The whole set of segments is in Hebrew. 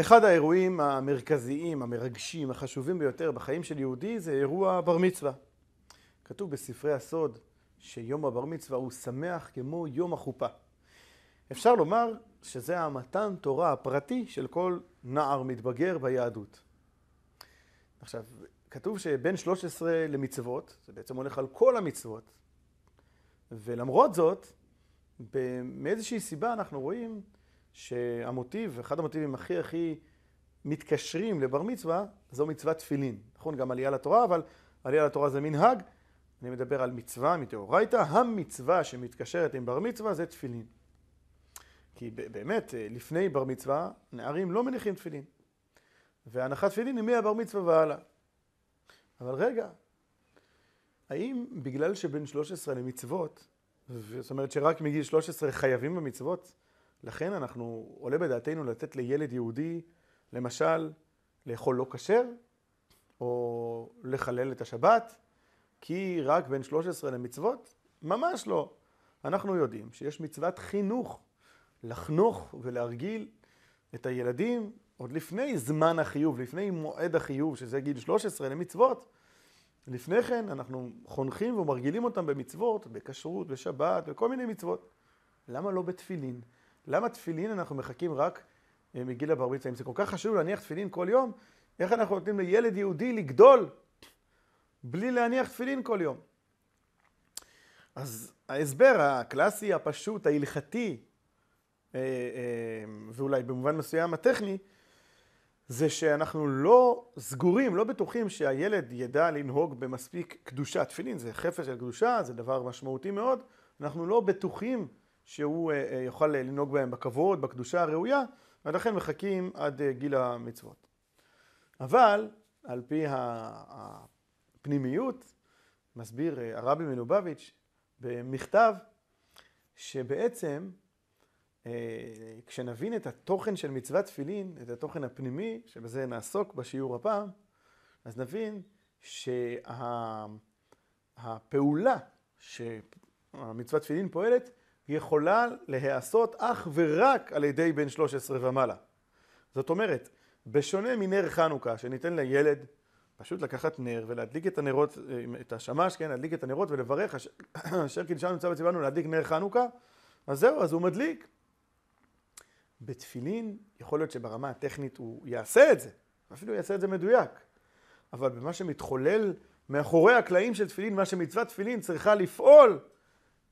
אחד האירועים המרכזיים, המרגשים, החשובים ביותר בחיים של יהודי זה אירוע בר מצווה. כתוב בספרי הסוד שיום הבר מצווה הוא שמח כמו יום החופה. אפשר לומר שזה המתן תורה הפרטי של כל נער מתבגר ביהדות. עכשיו, כתוב שבין 13 למצוות, זה בעצם הולך על כל המצוות, ולמרות זאת, מאיזושהי סיבה אנחנו רואים שהמוטיב, אחד המוטיבים הכי הכי מתקשרים לבר מצווה, זו מצוות תפילין. נכון, גם עלייה לתורה, אבל עלייה לתורה זה מנהג. אני מדבר על מצווה מדאורייתא, המצווה שמתקשרת עם בר מצווה זה תפילין. כי באמת, לפני בר מצווה, נערים לא מניחים תפילין. והנחת תפילין היא מהבר מצווה והלאה. אבל רגע, האם בגלל שבין 13 למצוות, זאת אומרת שרק מגיל 13 חייבים במצוות, לכן אנחנו, עולה בדעתנו לתת לילד יהודי, למשל, לאכול לא כשר, או לחלל את השבת, כי רק בין 13 למצוות? ממש לא. אנחנו יודעים שיש מצוות חינוך, לחנוך ולהרגיל את הילדים עוד לפני זמן החיוב, לפני מועד החיוב, שזה גיל 13 למצוות. לפני כן אנחנו חונכים ומרגילים אותם במצוות, בכשרות, בשבת, בכל מיני מצוות. למה לא בתפילין? למה תפילין אנחנו מחכים רק אה, מגיל הבר מצווה? אם זה כל כך חשוב להניח תפילין כל יום, איך אנחנו נותנים לילד יהודי לגדול בלי להניח תפילין כל יום? אז ההסבר הקלאסי, הפשוט, ההלכתי, אה, אה, ואולי במובן מסוים הטכני, זה שאנחנו לא סגורים, לא בטוחים שהילד ידע לנהוג במספיק קדושה. תפילין זה חפץ של קדושה, זה דבר משמעותי מאוד. אנחנו לא בטוחים שהוא אה, אה, יוכל לנהוג בהם בכבוד, בקדושה הראויה, ולכן מחכים עד אה, גיל המצוות. אבל על פי הפנימיות, מסביר הרבי מלובביץ' במכתב, שבעצם כשנבין את התוכן של מצוות תפילין, את התוכן הפנימי, שבזה נעסוק בשיעור הפעם, אז נבין שהפעולה שהמצוות תפילין פועלת יכולה להיעשות אך ורק על ידי בן 13 ומעלה. זאת אומרת, בשונה מנר חנוכה, שניתן לילד פשוט לקחת נר ולהדליק את הנרות, את השמש, כן, להדליק את הנרות ולברך, אשר קידשנו נמצא וציוונו להדליק נר חנוכה, אז זהו, אז הוא מדליק. בתפילין, יכול להיות שברמה הטכנית הוא יעשה את זה, אפילו יעשה את זה מדויק, אבל במה שמתחולל מאחורי הקלעים של תפילין, מה שמצוות תפילין צריכה לפעול,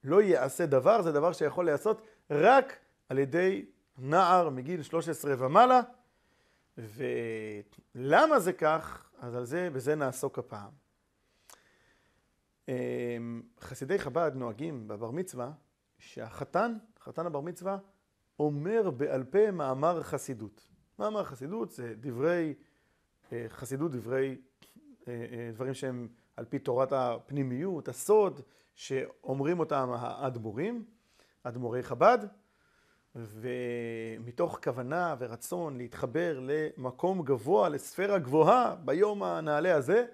לא יעשה דבר, זה דבר שיכול להיעשות רק על ידי נער מגיל 13 ומעלה. ולמה זה כך? אז על זה, בזה נעסוק הפעם. אמ, חסידי חב"ד נוהגים בבר מצווה שהחתן, חתן הבר מצווה, אומר בעל פה מאמר חסידות. מאמר חסידות זה דברי אה, חסידות, דברי, אה, אה, דברים שהם על פי תורת הפנימיות, הסוד, שאומרים אותם האדמו"רים, אדמו"רי חב"ד, ומתוך כוונה ורצון להתחבר למקום גבוה, לספירה גבוהה ביום הנעלה הזה,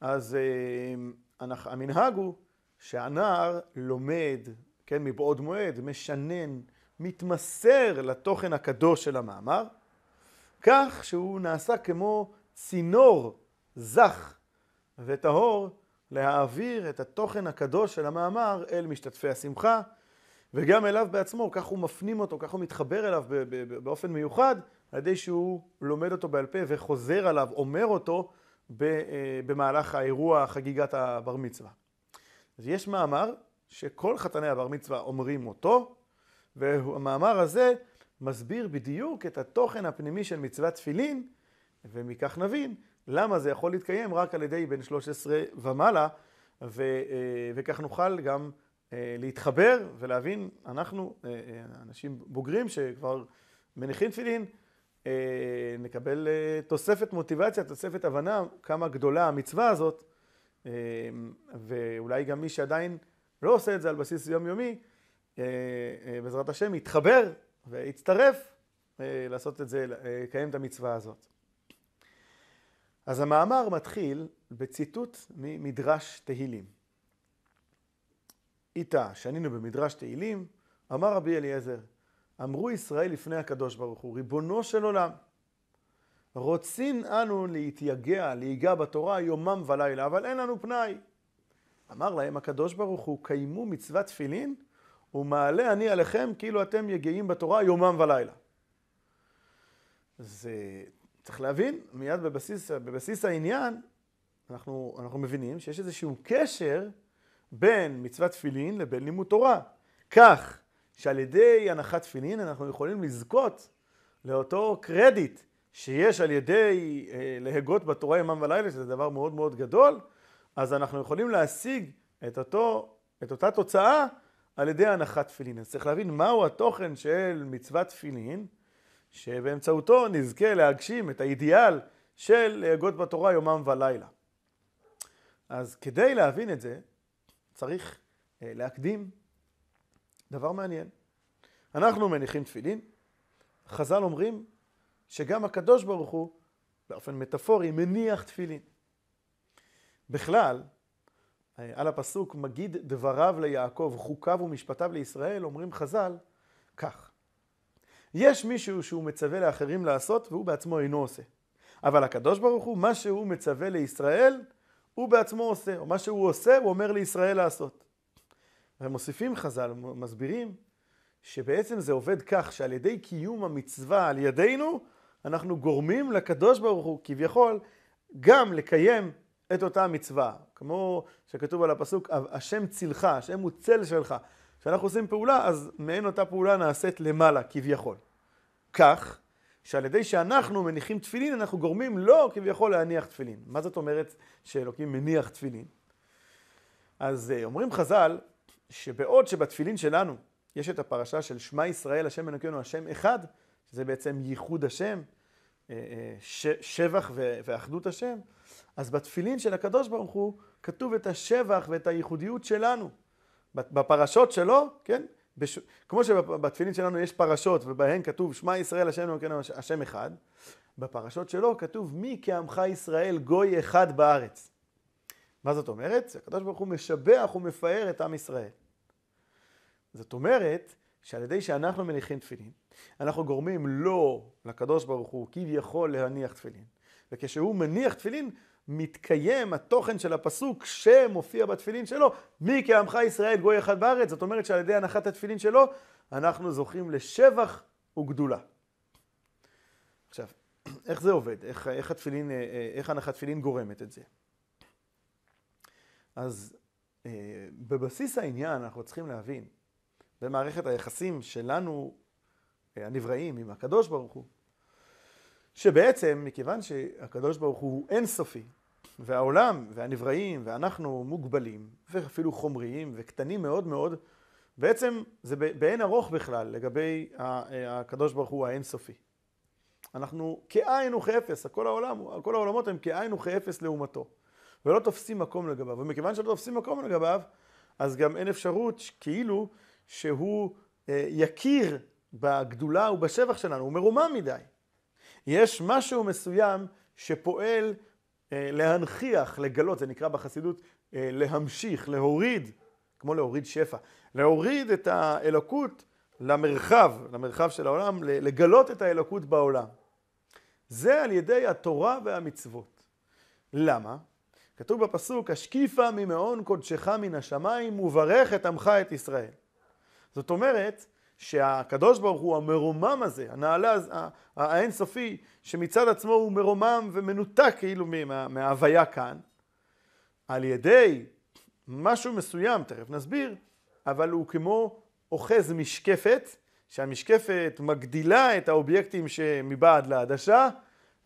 אז אה, המנהג הוא שהנער לומד, כן, מבעוד מועד, משנן, מתמסר לתוכן הקדוש של המאמר, כך שהוא נעשה כמו צינור זך וטהור להעביר את התוכן הקדוש של המאמר אל משתתפי השמחה, וגם אליו בעצמו, כך הוא מפנים אותו, כך הוא מתחבר אליו באופן מיוחד, על ידי שהוא לומד אותו בעל פה וחוזר עליו, אומר אותו אה, במהלך האירוע, חגיגת הבר מצווה. אז יש מאמר שכל חתני הבר מצווה אומרים אותו, והמאמר הזה מסביר בדיוק את התוכן הפנימי של מצוות תפילין, ומכך נבין למה זה יכול להתקיים רק על ידי בן 13 ומעלה, ו, אה, וכך נוכל גם אה, להתחבר ולהבין, אנחנו אה, אנשים בוגרים שכבר מניחים תפילין, נקבל תוספת מוטיבציה, תוספת הבנה כמה גדולה המצווה הזאת, ואולי גם מי שעדיין לא עושה את זה על בסיס יומיומי, בעזרת השם יתחבר ויצטרף לעשות את זה, לקיים את המצווה הזאת. אז המאמר מתחיל בציטוט ממדרש תהילים. איתה, שנינו במדרש תהילים, אמר רבי אליעזר, אמרו ישראל לפני הקדוש ברוך הוא, ריבונו של עולם, רוצין אנו להתייגע, להיגע בתורה יומם ולילה, אבל אין לנו פנאי. אמר להם הקדוש ברוך הוא, קיימו מצוות תפילין, ומעלה אני עליכם כאילו אתם יגעים בתורה יומם ולילה. זה צריך להבין, מיד בבסיס, בבסיס העניין, אנחנו, אנחנו מבינים שיש איזשהו קשר בין מצוות תפילין לבין לימוד תורה. כך שעל ידי הנחת תפילין אנחנו יכולים לזכות לאותו קרדיט שיש על ידי אה, להגות בתורה ימם ולילה, שזה דבר מאוד מאוד גדול, אז אנחנו יכולים להשיג את, אותו, את אותה תוצאה על ידי הנחת תפילין. אז צריך להבין מהו התוכן של מצוות תפילין, שבאמצעותו נזכה להגשים את האידיאל של להגות בתורה יומם ולילה. אז כדי להבין את זה, צריך אה, להקדים דבר מעניין. אנחנו מניחים תפילין, חז"ל אומרים שגם הקדוש ברוך הוא, באופן מטאפורי, מניח תפילין. בכלל, אה, על הפסוק מגיד דבריו ליעקב, חוקיו ומשפטיו לישראל, אומרים חז"ל כך: יש מישהו שהוא מצווה לאחרים לעשות והוא בעצמו אינו עושה. אבל הקדוש ברוך הוא, מה שהוא מצווה לישראל, הוא בעצמו עושה, או מה שהוא עושה, הוא אומר לישראל לעשות. ומוסיפים חז"ל, מסבירים, שבעצם זה עובד כך שעל ידי קיום המצווה על ידינו, אנחנו גורמים לקדוש ברוך הוא, כביכול, גם לקיים את אותה מצווה. כמו שכתוב על הפסוק, השם צילך, השם הוא צל שלך. כשאנחנו עושים פעולה, אז מעין אותה פעולה נעשית למעלה, כביכול. כך, שעל ידי שאנחנו מניחים תפילין, אנחנו גורמים לו כביכול להניח תפילין. מה זאת אומרת שאלוקים מניח תפילין? אז אה, אומרים חז"ל, שבעוד שבתפילין שלנו יש את הפרשה של שמע ישראל, השם אלוקינו, השם אחד, שזה בעצם ייחוד השם, אה, אה, שבח ואחדות השם, אז בתפילין של הקדוש ברוך הוא כתוב את השבח ואת הייחודיות שלנו. בפרשות שלו, כן? בש... כמו שבתפילין שלנו יש פרשות ובהן כתוב שמע ישראל השם אלוקינו השם אחד, בפרשות שלו כתוב מי כעמך ישראל גוי אחד בארץ. מה זאת אומרת? הקדוש ברוך הוא משבח ומפאר את עם ישראל. זאת אומרת שעל ידי שאנחנו מניחים תפילין, אנחנו גורמים לו, לקדוש ברוך הוא, כביכול להניח תפילין. וכשהוא מניח תפילין, מתקיים התוכן של הפסוק שמופיע בתפילין שלו, מי כעמך ישראל גוי אחד בארץ, זאת אומרת שעל ידי הנחת התפילין שלו, אנחנו זוכים לשבח וגדולה. עכשיו, איך זה עובד? איך, איך, התפילין, אה, אה, איך הנחת תפילין גורמת את זה? אז אה, בבסיס העניין אנחנו צריכים להבין, במערכת היחסים שלנו, הנבראים, עם הקדוש ברוך הוא, שבעצם, מכיוון שהקדוש ברוך הוא אינסופי, והעולם והנבראים ואנחנו מוגבלים, ואפילו חומריים וקטנים מאוד מאוד, בעצם זה באין ארוך בכלל לגבי הקדוש ברוך הוא האינסופי. אנחנו כאין וכאפס, כל העולם, כל העולמות הם כאין וכאפס לעומתו, ולא תופסים מקום לגביו, ומכיוון שלא תופסים מקום לגביו, אז גם אין אפשרות כאילו שהוא אה, יכיר בגדולה ובשבח שלנו, הוא מרומם מדי. יש משהו מסוים שפועל אה, להנכיח, לגלות, זה נקרא בחסידות אה, להמשיך, להוריד, כמו להוריד שפע, להוריד את האלוקות למרחב, למרחב של העולם, לגלות את האלוקות בעולם. זה על ידי התורה והמצוות. למה? כתוב בפסוק, השקיפה ממעון קודשך מן השמיים וברך את עמך את ישראל. זאת אומרת, שהקדוש ברוך הוא המרומם הזה, הנעלה האינסופי, שמצד עצמו הוא מרומם ומנותק כאילו מה, מההוויה כאן, על ידי משהו מסוים, תכף נסביר, אבל הוא כמו אוחז משקפת, שהמשקפת מגדילה את האובייקטים שמבעד לעדשה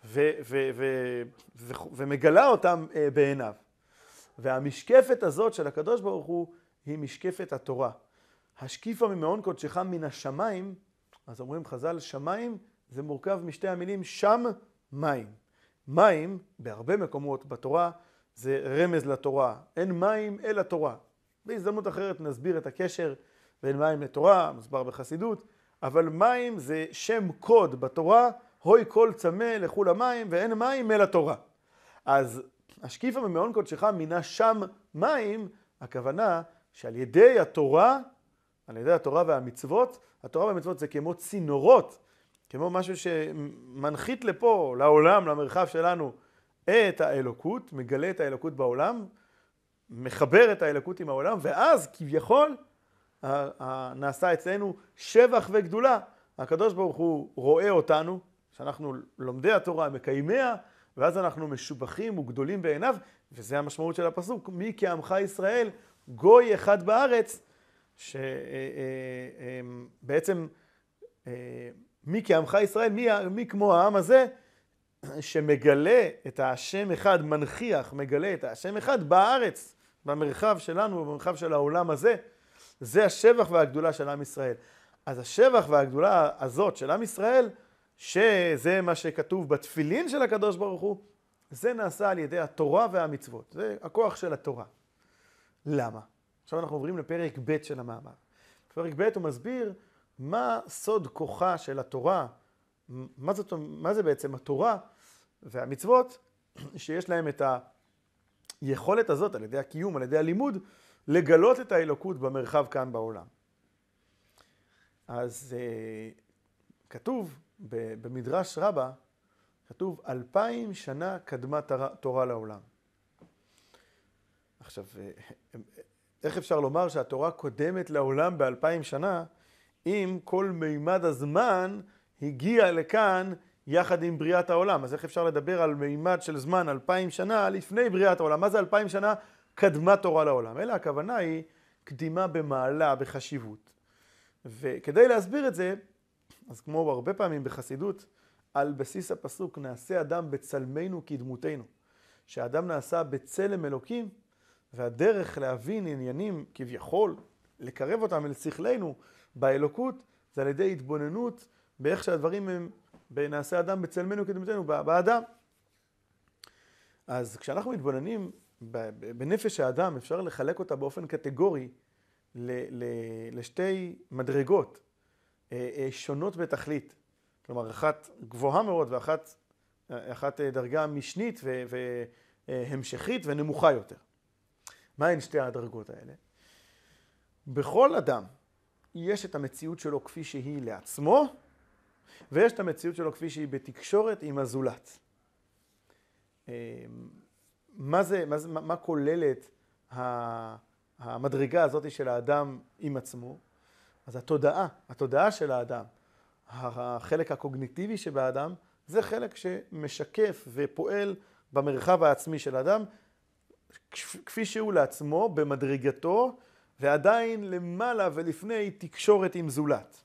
ו- ו- ו- ומגלה אותם אה, בעיניו. והמשקפת הזאת של הקדוש ברוך הוא היא משקפת התורה. השקיפה ממעון קודשך מן השמיים, אז אומרים חז"ל, שמיים זה מורכב משתי המילים שם מים. מים, בהרבה מקומות בתורה, זה רמז לתורה. אין מים אלא תורה. בהזדמנות אחרת נסביר את הקשר בין מים לתורה, מוסבר בחסידות, אבל מים זה שם קוד בתורה, הוי כל צמא לכו למים, ואין מים אלא תורה. אז השקיפה ממעון קודשך מינה שם מים, הכוונה שעל ידי התורה על ידי התורה והמצוות, התורה והמצוות זה כמו צינורות כמו משהו שמנחית לפה, לעולם, למרחב שלנו, את האלוקות, מגלה את האלוקות בעולם, מחבר את האלוקות עם העולם, ואז כביכול נעשה אצלנו שבח וגדולה. הקדוש ברוך הוא רואה אותנו, שאנחנו לומדי התורה, מקיימיה, ואז אנחנו משובחים וגדולים בעיניו, וזה המשמעות של הפסוק, מי כעמך ישראל, גוי אחד בארץ, שבעצם אה, מי כעמך ישראל, מי, מי כמו העם הזה, שמגלה את השם אחד, מנכיח, מגלה את השם אחד בארץ, במרחב שלנו, במרחב של העולם הזה, זה השבח והגדולה של עם ישראל. אז השבח והגדולה הזאת של עם ישראל, שזה מה שכתוב בתפילין של הקדוש ברוך הוא, זה נעשה על ידי התורה והמצוות. זה הכוח של התורה. למה? עכשיו אנחנו עוברים לפרק ב' של המאמר. בפרק ב' הוא מסביר מה סוד כוחה של התורה, מה, זאת, מה זה בעצם התורה והמצוות, שיש להם את היכולת הזאת על ידי הקיום, על ידי הלימוד, לגלות את האלוקות במרחב כאן בעולם. אז uh, כתוב במדרש רבה, כתוב אלפיים שנה קדמה תורה לעולם. עכשיו, אה, איך אפשר לומר שהתורה קודמת לעולם באלפיים שנה, אם כל מימד הזמן הגיע לכאן יחד עם בריאת העולם? אז איך אפשר לדבר על מימד של זמן אלפיים שנה לפני בריאת העולם? מה זה אלפיים שנה קדמה תורה לעולם? אלא הכוונה היא קדימה במעלה, בחשיבות. וכדי להסביר את זה, אז כמו הרבה פעמים בחסידות, על בסיס הפסוק נעשה אדם בצלמנו כדמותנו. שהאדם נעשה בצלם אלוקים, והדרך להבין עניינים כביכול, לקרב אותם אל שכלנו באלוקות, זה על ידי התבוננות באיך שהדברים הם בנעשה אדם בצלמנו כדמותנו, באדם. אז כשאנחנו מתבוננים בנפש האדם, אפשר לחלק אותה באופן קטגורי לשתי מדרגות אה, אה, שונות בתכלית. כלומר, אחת גבוהה מאוד ואחת אחת דרגה משנית והמשכית ונמוכה יותר. מהן שתי הדרגות האלה? בכל אדם יש את המציאות שלו כפי שהיא לעצמו, ויש את המציאות שלו כפי שהיא בתקשורת עם הזולת. אה, מה, זה, מה, זה, מה כוללת המדרגה הזאת של האדם עם עצמו? אז התודעה, התודעה של האדם, החלק הקוגניטיבי שבאדם, זה חלק שמשקף ופועל במרחב העצמי של האדם, כפי שהוא לעצמו, במדרגתו, ועדיין למעלה ולפני תקשורת עם זולת.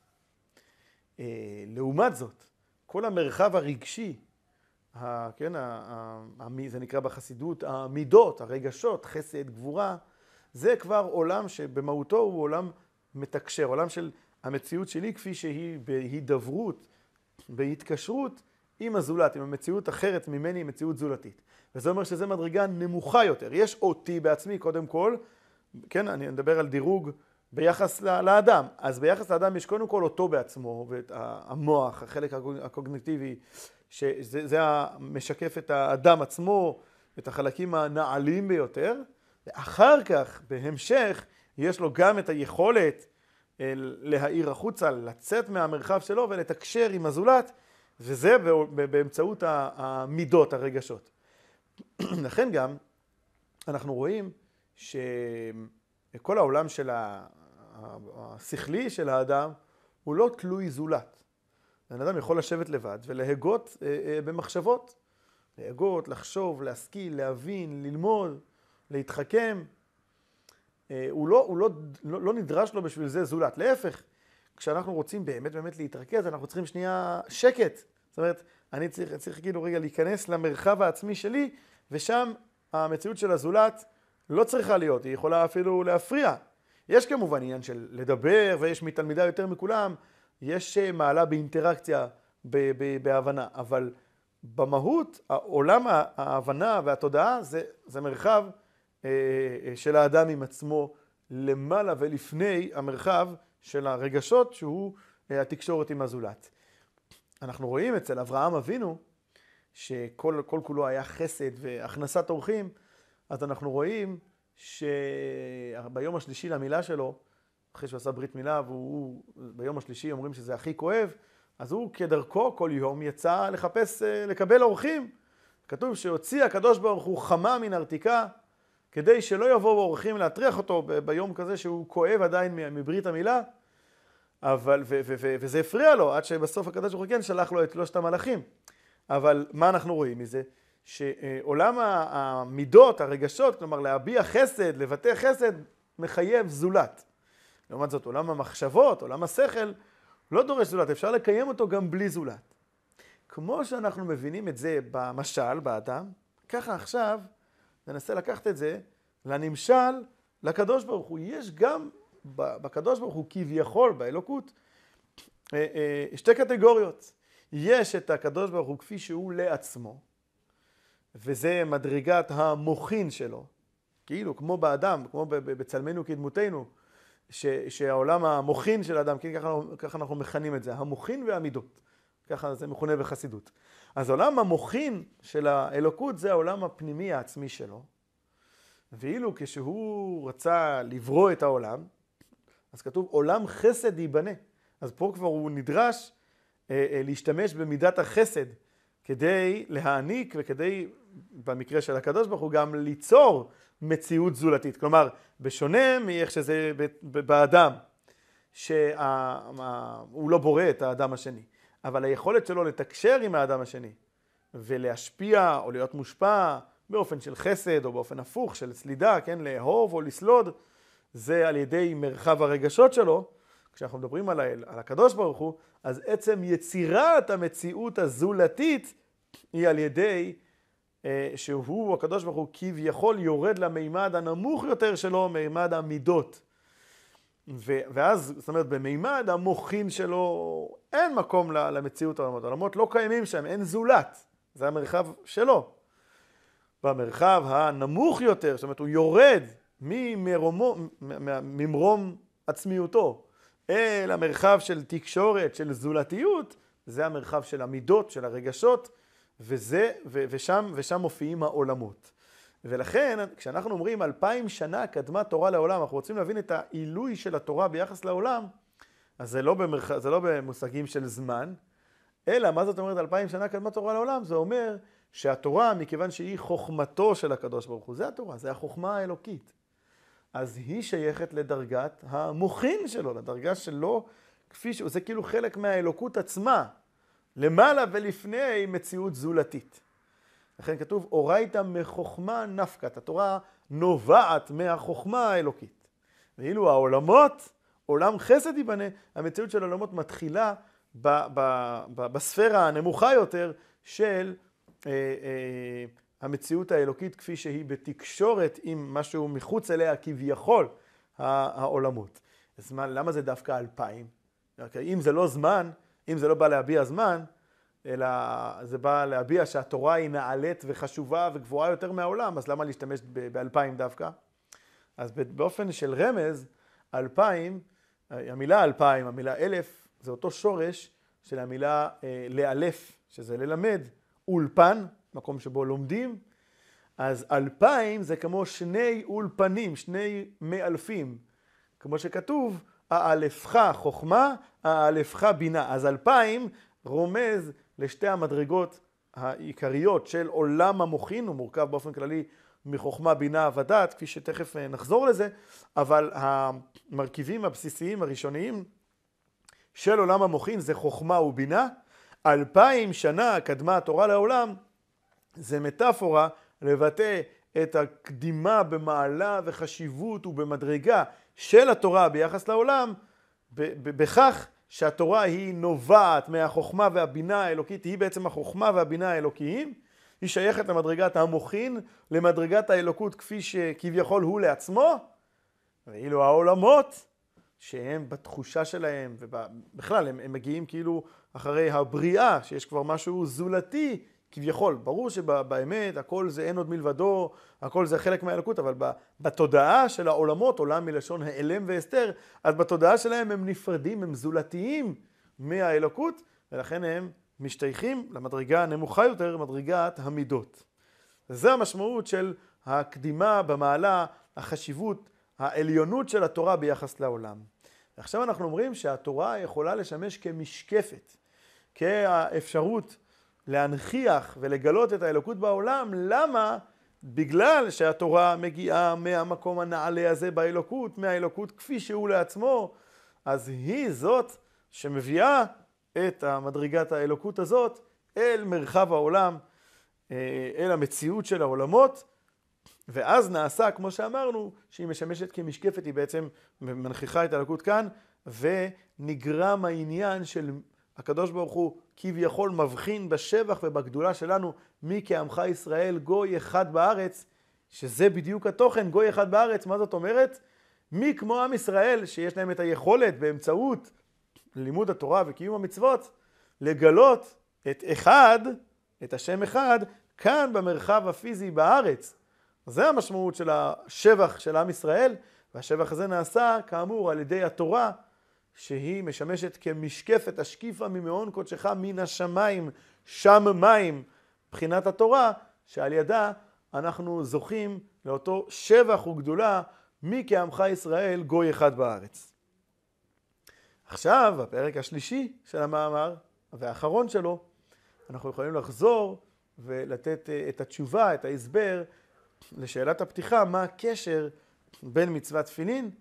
אה, לעומת זאת, כל המרחב הרגשי, כן, זה נקרא בחסידות המידות, הרגשות, חסד, גבורה, זה כבר עולם שבמהותו הוא עולם מתקשר, עולם של המציאות שלי כפי שהיא בהידברות, בהתקשרות עם הזולת, עם המציאות אחרת ממני, עם מציאות זולתית. וזה אומר שזו מדרגה נמוכה יותר. יש אותי בעצמי, קודם כל, כן, אני מדבר על דירוג ביחס לאדם. אז ביחס לאדם יש קודם כל אותו בעצמו, ואת המוח, החלק הקוגניטיבי, שזה משקף את האדם עצמו, את החלקים הנעלים ביותר, ואחר כך, בהמשך, יש לו גם את היכולת להאיר החוצה, לצאת מהמרחב שלו ולתקשר עם הזולת, וזה באמצעות המידות, הרגשות. לכן גם אנחנו רואים שכל העולם של השכלי של האדם הוא לא תלוי זולת. בן אדם יכול לשבת לבד ולהגות אה, אה, במחשבות. להגות, לחשוב, להשכיל, להבין, ללמוד, להתחכם. אה, הוא, לא, הוא לא, לא, לא נדרש לו בשביל זה זולת. להפך, כשאנחנו רוצים באמת באמת להתרכז, אנחנו צריכים שנייה שקט. זאת אומרת, אני צריך, צריך כאילו רגע להיכנס למרחב העצמי שלי, ושם המציאות של הזולת לא צריכה להיות, היא יכולה אפילו להפריע. יש כמובן עניין של לדבר, ויש מתלמידה יותר מכולם, יש אה, מעלה באינטראקציה, בהבנה, אבל במהות, עולם ההבנה והתודעה זה, זה מרחב אה, אה, של האדם עם עצמו למעלה ולפני המרחב של הרגשות שהוא התקשורת עם הזולת. אנחנו רואים אצל אברהם אבינו, שכל כל כולו היה חסד והכנסת אורחים, אז אנחנו רואים שביום השלישי למילה שלו, אחרי שהוא עשה ברית מילה, והוא ביום השלישי אומרים שזה הכי כואב, אז הוא כדרכו כל יום יצא לחפש, אה, לקבל אורחים. כתוב שהוציא הקדוש ברוך הוא חמה מן ארתיקה, כדי שלא יבואו אורחים להטריח אותו ביום כזה שהוא כואב עדיין מברית המילה. אבל, ו, ו, ו, וזה הפריע לו, עד שבסוף הקדוש ברוך הוא כן שלח לו את שלושת המלאכים. אבל מה אנחנו רואים מזה? שעולם המידות, הרגשות, כלומר להביע חסד, לבטא חסד, מחייב זולת. לעומת זאת, עולם המחשבות, עולם השכל, לא דורש זולת, אפשר לקיים אותו גם בלי זולת. כמו שאנחנו מבינים את זה במשל, באדם, ככה עכשיו ננסה לקחת את זה לנמשל, לקדוש ברוך הוא. יש גם בקדוש ברוך הוא כביכול, באלוקות, אה, אה, שתי קטגוריות. יש את הקדוש ברוך הוא כפי שהוא לעצמו, וזה מדרגת המוחין שלו, כאילו כמו באדם, כמו בצלמנו כדמותנו, ש, שהעולם המוחין של האדם, כן, ככה, ככה אנחנו מכנים את זה, המוחין והמידות, ככה זה מכונה בחסידות. אז עולם המוחין של האלוקות זה העולם הפנימי העצמי שלו, ואילו כשהוא רצה לברוא את העולם, אז כתוב עולם חסד ייבנה. אז פה כבר הוא נדרש אה, אה, להשתמש במידת החסד כדי להעניק וכדי, במקרה של הקדוש ברוך הוא, גם ליצור מציאות זולתית. כלומר, בשונה מאיך שזה באדם, שהוא לא בורא את האדם השני, אבל היכולת שלו לתקשר עם האדם השני ולהשפיע או להיות מושפע באופן של חסד או באופן הפוך של סלידה, כן, לאהוב או לסלוד, זה על ידי מרחב הרגשות שלו, כשאנחנו מדברים על, האל, על הקדוש ברוך הוא, אז עצם יצירת המציאות הזולתית היא על ידי אה, שהוא, הקדוש ברוך הוא, כביכול יורד למימד הנמוך יותר שלו, מימד המידות. ו, ואז, זאת אומרת, במימד המוחין שלו אין מקום למציאות העולמות. העולמות לא קיימים שם, אין זולת. זה המרחב שלו. במרחב הנמוך יותר, זאת אומרת, הוא יורד ממרום עצמיותו אל המרחב של תקשורת, של זולתיות, זה המרחב של המידות, של הרגשות, וזה, ו, ושם, ושם מופיעים העולמות. ולכן, כשאנחנו אומרים אלפיים שנה קדמה תורה לעולם, אנחנו רוצים להבין את העילוי של התורה ביחס לעולם, אז זה לא, במרח... זה לא במושגים של זמן, אלא מה זאת אומרת אלפיים שנה קדמה תורה לעולם? זה אומר שהתורה, מכיוון שהיא חוכמתו של הקדוש ברוך הוא, זה התורה, זה החוכמה האלוקית. אז היא שייכת לדרגת המוחין שלו, לדרגה שלו, כפי שהוא, זה כאילו חלק מהאלוקות עצמה, למעלה ולפני מציאות זולתית. לכן כתוב, אורייתא מחוכמה נפקת, התורה נובעת מהחוכמה האלוקית. ואילו העולמות, עולם חסד ייבנה, המציאות של העולמות מתחילה ב, ב, ב, בספירה הנמוכה יותר של אה, אה, המציאות האלוקית כפי שהיא בתקשורת עם משהו מחוץ אליה כביכול העולמות. אז מה, למה זה דווקא אלפיים? אם זה לא זמן, אם זה לא בא להביע זמן, אלא זה בא להביע שהתורה היא נעלית וחשובה וגבוהה יותר מהעולם, אז למה להשתמש באלפיים דווקא? אז באופן של רמז, אלפיים, המילה אלפיים, המילה אלף, זה אותו שורש של המילה אה, לאלף, שזה ללמד, אולפן, מקום שבו לומדים, אז אלפיים זה כמו שני אולפנים, שני מאלפים. כמו שכתוב, האלפך חוכמה, האלפך בינה. אז אלפיים רומז לשתי המדרגות העיקריות של עולם המוחין, הוא מורכב באופן כללי מחוכמה, בינה ודת, כפי שתכף אה, נחזור לזה, אבל המרכיבים הבסיסיים הראשוניים של עולם המוחין זה חוכמה ובינה. אלפיים שנה קדמה התורה לעולם, זה מטאפורה לבטא את הקדימה במעלה וחשיבות ובמדרגה של התורה ביחס לעולם, בכך שהתורה היא נובעת מהחוכמה והבינה האלוקית, היא בעצם החוכמה והבינה האלוקיים, היא שייכת למדרגת המוחין, למדרגת האלוקות כפי שכביכול הוא לעצמו, ואילו העולמות, שהם בתחושה שלהם, ובכלל הם, הם מגיעים כאילו אחרי הבריאה, שיש כבר משהו זולתי כביכול, ברור שבאמת הכל זה אין עוד מלבדו, הכל זה חלק מהאלוקות, אבל בתודעה של העולמות, עולם מלשון העלם והסתר, אז בתודעה שלהם הם נפרדים, הם זולתיים מהאלוקות, ולכן הם משתייכים למדרגה הנמוכה יותר, מדרגת המידות. זה המשמעות של הקדימה במעלה, החשיבות, העליונות של התורה ביחס לעולם. ועכשיו אנחנו אומרים שהתורה יכולה לשמש כמשקפת. כאפשרות להנכיח ולגלות את האלוקות בעולם, למה? בגלל שהתורה מגיעה מהמקום הנעלה הזה באלוקות, מהאלוקות כפי שהוא לעצמו, אז היא זאת שמביאה את המדרגת האלוקות הזאת אל מרחב העולם, אה, אל המציאות של העולמות, ואז נעשה, כמו שאמרנו, שהיא משמשת כמשקפת, היא בעצם מנכיחה את האלוקות כאן, ונגרם העניין של הקדוש ברוך הוא כביכול מבחין בשבח ובגדולה שלנו, מי כעמך ישראל גוי אחד בארץ, שזה בדיוק התוכן, גוי אחד בארץ, מה זאת אומרת? מי כמו עם ישראל, שיש להם את היכולת באמצעות לימוד התורה וקיום המצוות, לגלות את אחד, את השם אחד, כאן במרחב הפיזי בארץ. זה המשמעות של השבח של עם ישראל, והשבח הזה נעשה כאמור על ידי התורה, שהיא משמשת כמשקפת השקיפה ממעון קודשך מן השמיים, שם מים, מבחינת התורה, שעל ידה אנחנו זוכים לאותו שבח וגדולה, מי כעמך ישראל גוי אחד בארץ. עכשיו, בפרק השלישי של המאמר, והאחרון שלו, אנחנו יכולים לחזור ולתת אה, את התשובה, את ההסבר, לשאלת הפתיחה, מה הקשר בין מצוות תפילין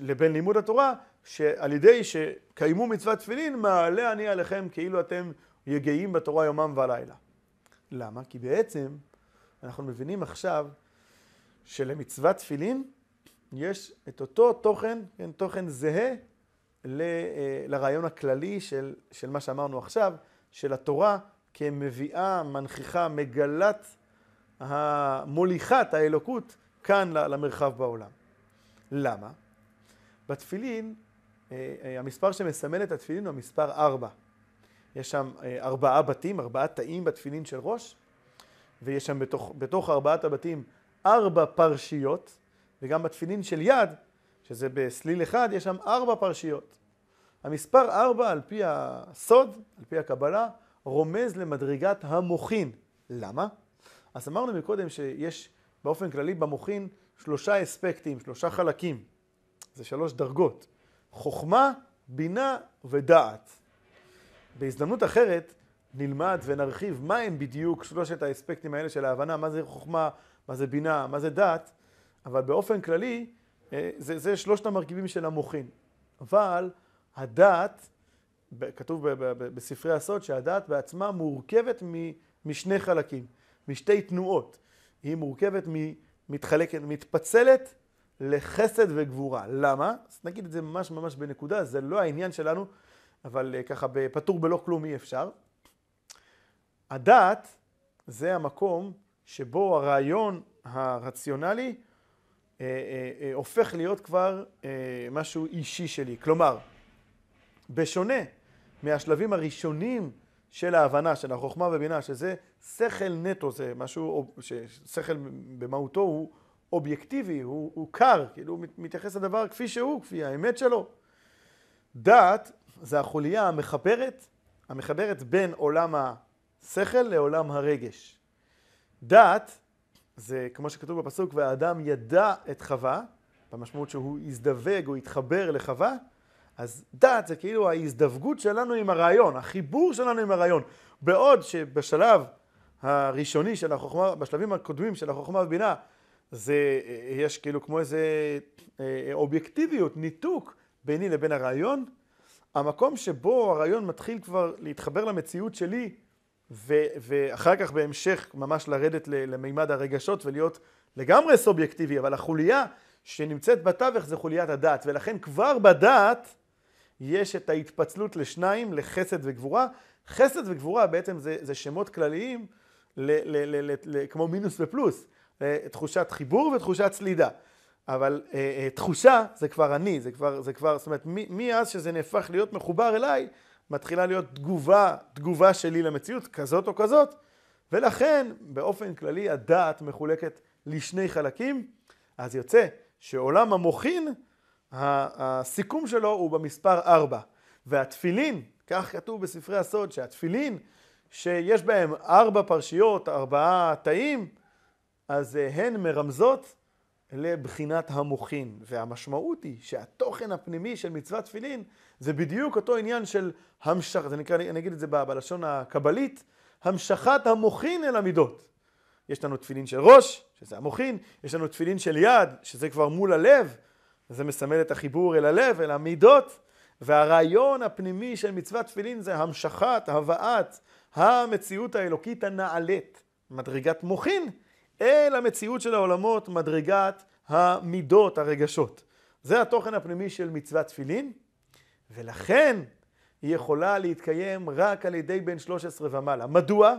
לבין לימוד התורה, שעל ידי שקיימו מצוות תפילין, מעלה אני עליכם כאילו אתם יגעים בתורה יומם ולילה. למה? כי בעצם אנחנו מבינים עכשיו שלמצוות תפילין יש את אותו תוכן, כן, תוכן זהה ל, אה, לרעיון הכללי של, של מה שאמרנו עכשיו, של התורה כמביאה, מנכיחה, מגלת, המוליכת האלוקות כאן למרחב בעולם. למה? בתפילין, המספר שמסמל את התפילין הוא המספר ארבע. יש שם ארבעה בתים, ארבעה תאים בתפילין של ראש, ויש שם בתוך, בתוך ארבעת הבתים ארבע פרשיות, וגם בתפילין של יד, שזה בסליל אחד, יש שם ארבע פרשיות. המספר ארבע, על פי הסוד, על פי הקבלה, רומז למדרגת המוחין. למה? אז אמרנו מקודם שיש באופן כללי במוחין שלושה אספקטים, שלושה חלקים. זה שלוש דרגות. חוכמה, בינה ודעת. בהזדמנות אחרת נלמד ונרחיב מה הם בדיוק שלושת האספקטים האלה של ההבנה, מה זה חוכמה, מה זה בינה, מה זה דעת, אבל באופן כללי אה, זה, זה שלושת המרכיבים של המוחין. אבל הדעת, כתוב בספרי הסוד שהדעת בעצמה מורכבת משני חלקים, משתי תנועות. היא מורכבת, מתחלקת, מתפצלת לחסד וגבורה. למה? אז נגיד את זה ממש ממש בנקודה, זה לא העניין שלנו, אבל אה, ככה פטור בלא כלום אי אפשר. הדעת זה המקום שבו הרעיון הרציונלי אה, אה, אה, הופך להיות כבר אה, משהו אישי שלי. כלומר, בשונה מהשלבים הראשונים של ההבנה, של החוכמה ובינה, שזה שכל נטו, זה משהו, שכל במהותו הוא אובייקטיבי, הוא, הוא קר, כאילו הוא מתייחס לדבר כפי שהוא, כפי האמת שלו. דעת זה החוליה המחברת, המחברת בין עולם השכל לעולם הרגש. דעת זה כמו שכתוב בפסוק, והאדם ידע את חווה, במשמעות שהוא הזדווג או התחבר לחווה, אז דעת זה כאילו ההזדווגות שלנו עם הרעיון, החיבור שלנו עם הרעיון. בעוד שבשלב הראשוני של החוכמה, בשלבים הקודמים של החוכמה ובינה, זה, יש כאילו כמו איזה אה, אובייקטיביות, ניתוק ביני לבין הרעיון. המקום שבו הרעיון מתחיל כבר להתחבר למציאות שלי, ו- ואחר כך בהמשך ממש לרדת למימד הרגשות ולהיות לגמרי סובייקטיבי, אבל החוליה שנמצאת בתווך זה חוליית הדעת, ולכן כבר בדעת יש את ההתפצלות לשניים, לחסד וגבורה. חסד וגבורה בעצם זה, זה שמות כלליים ל, ל, ל, ל, ל, כמו מינוס ופלוס, תחושת חיבור ותחושת סלידה. אבל אה, אה, תחושה זה כבר אני, זה כבר, זה כבר, זאת אומרת, מאז שזה נהפך להיות מחובר אליי, מתחילה להיות תגובה, תגובה שלי למציאות, כזאת או כזאת, ולכן באופן כללי הדעת מחולקת לשני חלקים, אז יוצא שעולם המוחין, הסיכום שלו הוא במספר ארבע, והתפילין, כך כתוב בספרי הסוד, שהתפילין שיש בהם ארבע פרשיות, ארבעה תאים, אז הן מרמזות לבחינת המוחין, והמשמעות היא שהתוכן הפנימי של מצוות תפילין זה בדיוק אותו עניין של המשך, זה נקרא, אני אגיד את זה בלשון הקבלית, המשכת המוחין אל המידות. יש לנו תפילין של ראש, שזה המוחין, יש לנו תפילין של יד, שזה כבר מול הלב, זה מסמל את החיבור אל הלב, אל המידות, והרעיון הפנימי של מצוות תפילין זה המשכת, הבאת המציאות האלוקית הנעלית, מדרגת מוחין, אל המציאות של העולמות, מדרגת המידות, הרגשות. זה התוכן הפנימי של מצוות תפילין, ולכן היא יכולה להתקיים רק על ידי בן 13 ומעלה. מדוע?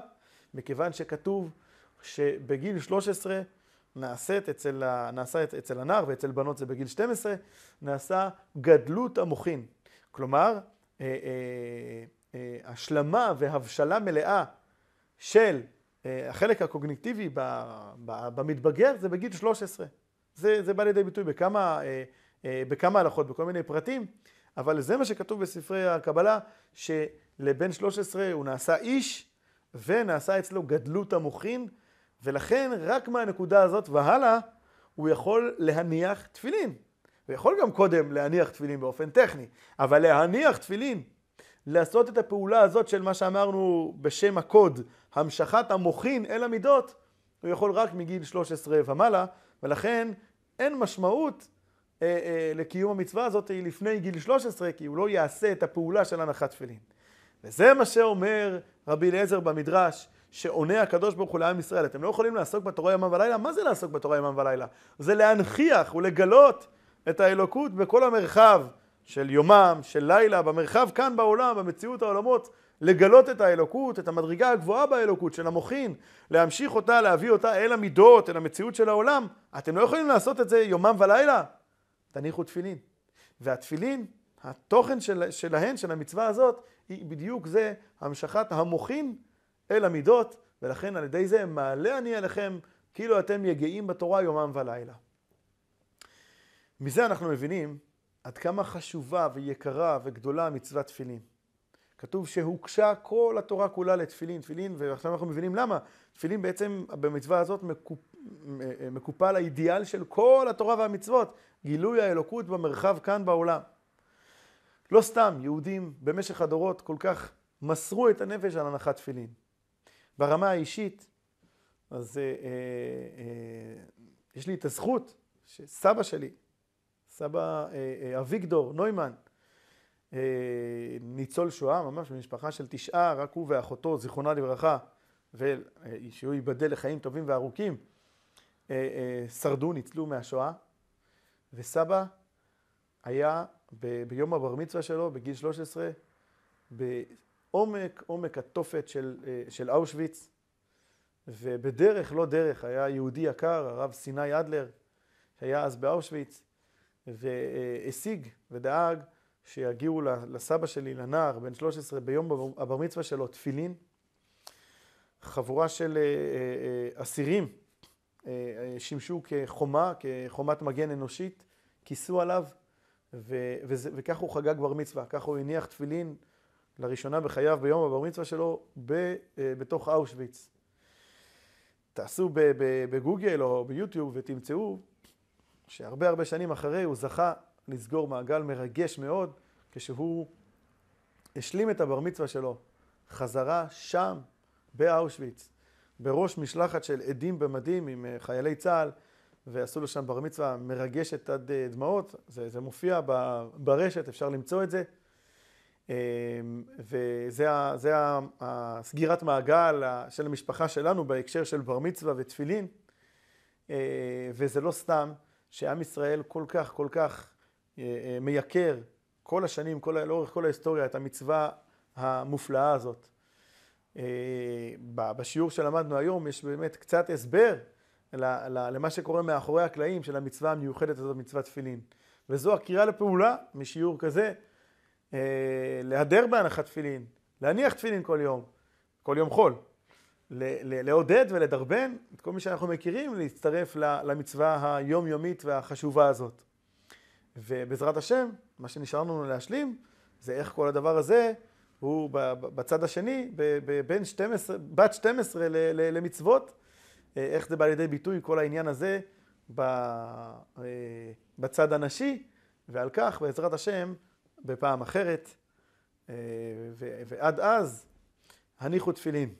מכיוון שכתוב שבגיל 13 נעשית אצל, נעשה אצל הנער ואצל בנות זה בגיל 12, נעשה גדלות המוחין. כלומר, אה, אה, אה, השלמה והבשלה מלאה של החלק הקוגניטיבי במתבגר זה בגיל 13. זה, זה בא לידי ביטוי בכמה, בכמה הלכות, בכל מיני פרטים, אבל זה מה שכתוב בספרי הקבלה, שלבן 13 הוא נעשה איש ונעשה אצלו גדלות המוחין, ולכן רק מהנקודה הזאת והלאה הוא יכול להניח תפילין. הוא יכול גם קודם להניח תפילין באופן טכני, אבל להניח תפילין, לעשות את הפעולה הזאת של מה שאמרנו בשם הקוד, המשכת המוחין אל המידות, הוא יכול רק מגיל 13 ומעלה, ולכן אין משמעות אה, אה, לקיום המצווה הזאת לפני גיל 13, כי הוא לא יעשה את הפעולה של הנחת תפילין. וזה מה שאומר רבי אליעזר במדרש, שעונה הקדוש ברוך הוא לעם ישראל. אתם לא יכולים לעסוק בתורה ימם ולילה? מה זה לעסוק בתורה ימם ולילה? זה להנכיח ולגלות את האלוקות בכל המרחב של יומם, של לילה, במרחב כאן בעולם, במציאות העולמות, לגלות את האלוקות, את המדרגה הגבוהה באלוקות של המוחין, להמשיך אותה, להביא אותה אל המידות, אל המציאות של העולם. אתם לא יכולים לעשות את זה יומם ולילה? תניחו תפילין. והתפילין, התוכן של, שלהן, של המצווה הזאת, היא בדיוק זה המשכת המוחין אל המידות, ולכן על ידי זה מעלה אני עליכם כאילו אתם יגעים בתורה יומם ולילה. מזה אנחנו מבינים עד כמה חשובה ויקרה וגדולה מצוות תפילין. כתוב שהוקשה כל התורה כולה לתפילין, תפילין, ועכשיו אנחנו מבינים למה. תפילין בעצם במצווה הזאת מקופ... מקופל האידיאל של כל התורה והמצוות, גילוי האלוקות במרחב כאן בעולם. לא סתם, יהודים במשך הדורות כל כך מסרו את הנפש על הנחת תפילין. ברמה האישית, אז אה, אה, אה, יש לי את הזכות שסבא שלי, סבא אה, אה, אביגדור נוימן, ניצול שואה, ממש במשפחה של תשעה, רק הוא ואחותו, זיכרונה לברכה, ושהוא ייבדל לחיים טובים וארוכים, שרדו, ניצלו מהשואה, וסבא היה ב- ביום הבר מצווה שלו, בגיל 13, בעומק, עומק התופת של, של אושוויץ, ובדרך לא דרך היה יהודי יקר, הרב סיני אדלר, שהיה אז באושוויץ, והשיג ודאג שיגיעו לסבא שלי, לנער, בן 13, ביום הבר מצווה שלו, תפילין. חבורה של אה, אה, אסירים אה, שימשו כחומה, כחומת מגן אנושית, כיסו עליו, וכך הוא חגג בר מצווה, ככה הוא הניח תפילין לראשונה בחייו ביום הבר מצווה שלו בתוך אושוויץ. תעשו בגוגל או ביוטיוב ותמצאו שהרבה הרבה שנים אחרי הוא זכה לסגור מעגל מרגש מאוד כשהוא השלים את הבר מצווה שלו חזרה שם באושוויץ בראש משלחת של עדים במדים עם אה, חיילי צה"ל ועשו לו שם בר מצווה מרגשת עד אה, דמעות, זה, זה מופיע ברשת, אפשר למצוא את זה. אמ, וזה זה הסגירת מעגל של המשפחה שלנו בהקשר של בר מצווה ותפילין. אה, וזה לא סתם, שעם ישראל כל כך כל כך מייקר כל השנים, כל, לאורך כל ההיסטוריה, את המצווה המופלאה הזאת. אה, בשיעור שלמדנו היום יש באמת קצת הסבר למה שקורה מאחורי הקלעים של המצווה המיוחדת הזאת, מצוות תפילין. וזו הקריאה לפעולה משיעור כזה, להדר בהנחת תפילין, להניח תפילין כל יום, כל יום חול. לעודד ולדרבן את כל מי שאנחנו מכירים להצטרף למצווה היומיומית והחשובה הזאת. ובעזרת השם, מה שנשאר לנו להשלים, זה איך כל הדבר הזה הוא בצד השני, בין 12, בת 12 למצוות, איך זה בא לידי ביטוי כל העניין הזה בצד הנשי, ועל כך, בעזרת השם, בפעם אחרת. ועד אז, הניחו תפילין.